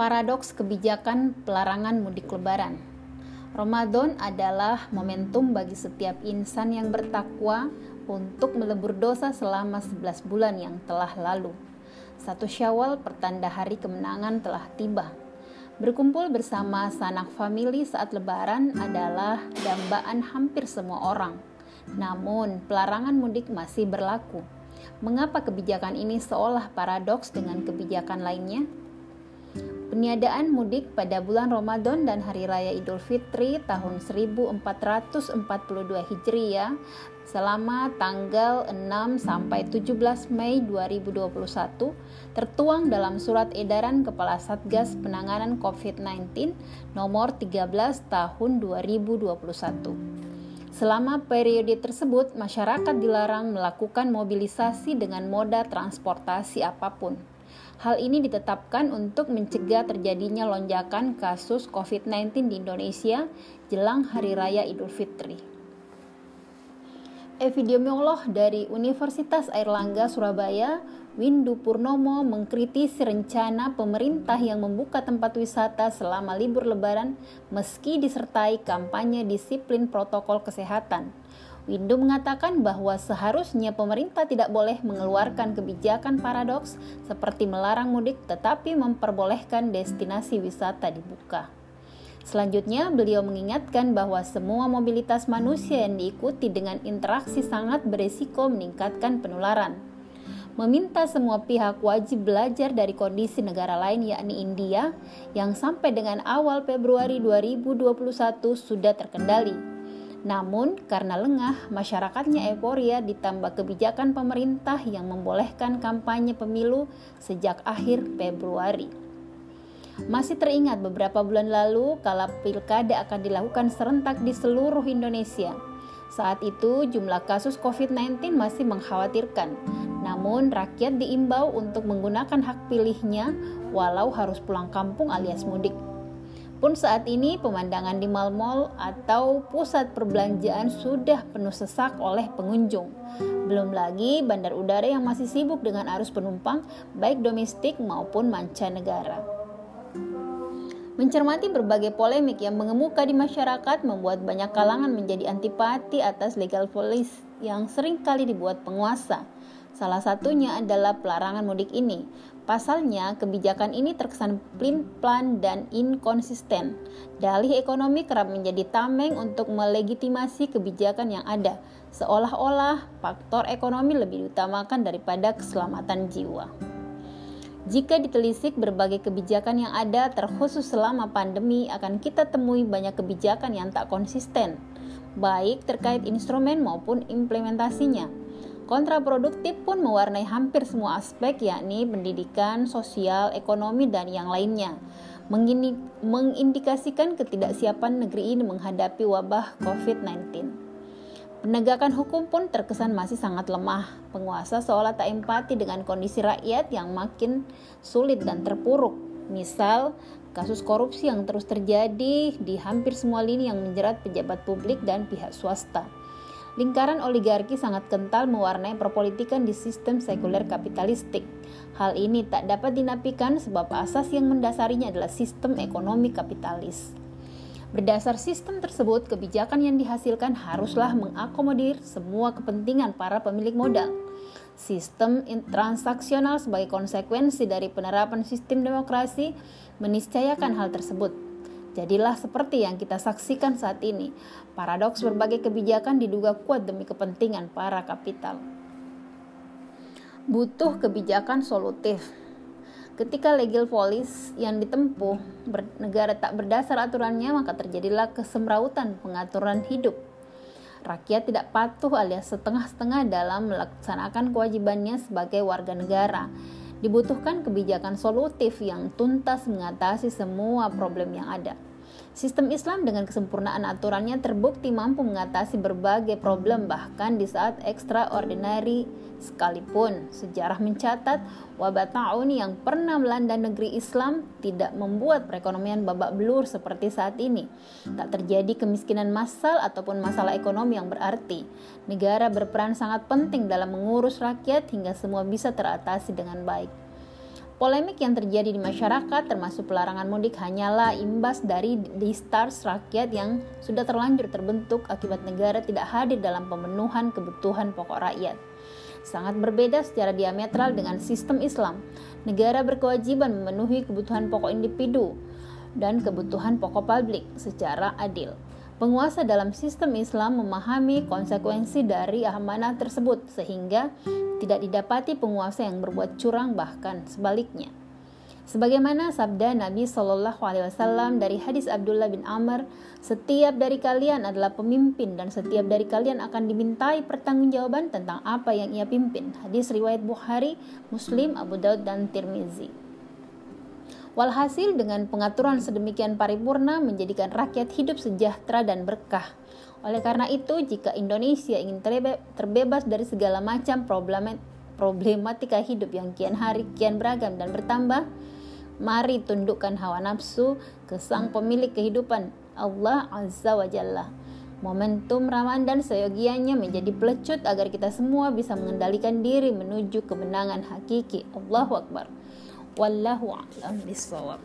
Paradoks kebijakan pelarangan mudik lebaran. Ramadan adalah momentum bagi setiap insan yang bertakwa untuk melebur dosa selama 11 bulan yang telah lalu. Satu Syawal pertanda hari kemenangan telah tiba. Berkumpul bersama sanak famili saat lebaran adalah dambaan hampir semua orang. Namun, pelarangan mudik masih berlaku. Mengapa kebijakan ini seolah paradoks dengan kebijakan lainnya? Peniadaan mudik pada bulan Ramadan dan Hari Raya Idul Fitri tahun 1442 Hijriah selama tanggal 6 sampai 17 Mei 2021 tertuang dalam surat edaran Kepala Satgas Penanganan COVID-19 nomor 13 tahun 2021. Selama periode tersebut, masyarakat dilarang melakukan mobilisasi dengan moda transportasi apa pun. Hal ini ditetapkan untuk mencegah terjadinya lonjakan kasus COVID-19 di Indonesia jelang Hari Raya Idul Fitri. Epidemiolog dari Universitas Airlangga Surabaya, Windu Purnomo mengkritisi rencana pemerintah yang membuka tempat wisata selama libur lebaran meski disertai kampanye disiplin protokol kesehatan. Windu mengatakan bahwa seharusnya pemerintah tidak boleh mengeluarkan kebijakan paradoks seperti melarang mudik tetapi memperbolehkan destinasi wisata dibuka. Selanjutnya, beliau mengingatkan bahwa semua mobilitas manusia yang diikuti dengan interaksi sangat beresiko meningkatkan penularan. Meminta semua pihak wajib belajar dari kondisi negara lain yakni India yang sampai dengan awal Februari 2021 sudah terkendali namun, karena lengah, masyarakatnya euforia ditambah kebijakan pemerintah yang membolehkan kampanye pemilu sejak akhir Februari. Masih teringat beberapa bulan lalu kala pilkada akan dilakukan serentak di seluruh Indonesia. Saat itu jumlah kasus COVID-19 masih mengkhawatirkan. Namun rakyat diimbau untuk menggunakan hak pilihnya walau harus pulang kampung alias mudik. Pun saat ini pemandangan di mal-mal atau pusat perbelanjaan sudah penuh sesak oleh pengunjung. Belum lagi bandar udara yang masih sibuk dengan arus penumpang baik domestik maupun mancanegara. Mencermati berbagai polemik yang mengemuka di masyarakat membuat banyak kalangan menjadi antipati atas legal police yang sering kali dibuat penguasa. Salah satunya adalah pelarangan mudik ini. Pasalnya, kebijakan ini terkesan plan dan inkonsisten. Dalih ekonomi kerap menjadi tameng untuk melegitimasi kebijakan yang ada, seolah-olah faktor ekonomi lebih diutamakan daripada keselamatan jiwa. Jika ditelisik berbagai kebijakan yang ada, terkhusus selama pandemi, akan kita temui banyak kebijakan yang tak konsisten, baik terkait instrumen maupun implementasinya. Kontraproduktif pun mewarnai hampir semua aspek yakni pendidikan, sosial, ekonomi, dan yang lainnya. Mengindikasikan ketidaksiapan negeri ini menghadapi wabah COVID-19. Penegakan hukum pun terkesan masih sangat lemah. Penguasa seolah tak empati dengan kondisi rakyat yang makin sulit dan terpuruk. Misal, kasus korupsi yang terus terjadi di hampir semua lini yang menjerat pejabat publik dan pihak swasta. Lingkaran oligarki sangat kental mewarnai perpolitikan di sistem sekuler kapitalistik. Hal ini tak dapat dinafikan sebab asas yang mendasarinya adalah sistem ekonomi kapitalis. Berdasar sistem tersebut, kebijakan yang dihasilkan haruslah mengakomodir semua kepentingan para pemilik modal. Sistem transaksional sebagai konsekuensi dari penerapan sistem demokrasi meniscayakan hal tersebut. Jadilah seperti yang kita saksikan saat ini. Paradoks berbagai kebijakan diduga kuat demi kepentingan para kapital. Butuh kebijakan solutif. Ketika legal policy yang ditempuh negara tak berdasar aturannya, maka terjadilah kesemrautan pengaturan hidup. Rakyat tidak patuh alias setengah-setengah dalam melaksanakan kewajibannya sebagai warga negara Dibutuhkan kebijakan solutif yang tuntas mengatasi semua problem yang ada. Sistem Islam dengan kesempurnaan aturannya terbukti mampu mengatasi berbagai problem bahkan di saat extraordinary sekalipun. Sejarah mencatat wabah taun yang pernah melanda negeri Islam tidak membuat perekonomian babak belur seperti saat ini. Tak terjadi kemiskinan massal ataupun masalah ekonomi yang berarti. Negara berperan sangat penting dalam mengurus rakyat hingga semua bisa teratasi dengan baik. Polemik yang terjadi di masyarakat termasuk pelarangan mudik hanyalah imbas dari distars rakyat yang sudah terlanjur terbentuk akibat negara tidak hadir dalam pemenuhan kebutuhan pokok rakyat. Sangat berbeda secara diametral dengan sistem Islam. Negara berkewajiban memenuhi kebutuhan pokok individu dan kebutuhan pokok publik secara adil. Penguasa dalam sistem Islam memahami konsekuensi dari amanah tersebut sehingga tidak didapati penguasa yang berbuat curang bahkan sebaliknya. Sebagaimana sabda Nabi Shallallahu Alaihi Wasallam dari hadis Abdullah bin Amr, setiap dari kalian adalah pemimpin dan setiap dari kalian akan dimintai pertanggungjawaban tentang apa yang ia pimpin. Hadis riwayat Bukhari, Muslim, Abu Daud dan Tirmizi. Walhasil dengan pengaturan sedemikian paripurna menjadikan rakyat hidup sejahtera dan berkah. Oleh karena itu, jika Indonesia ingin terbebas dari segala macam problematika hidup yang kian hari kian beragam dan bertambah, mari tundukkan hawa nafsu ke sang pemilik kehidupan Allah Azza wa Jalla. Momentum Ramadan seyogianya menjadi pelecut agar kita semua bisa mengendalikan diri menuju kemenangan hakiki. Allahu Akbar. والله أعلم بالصواب.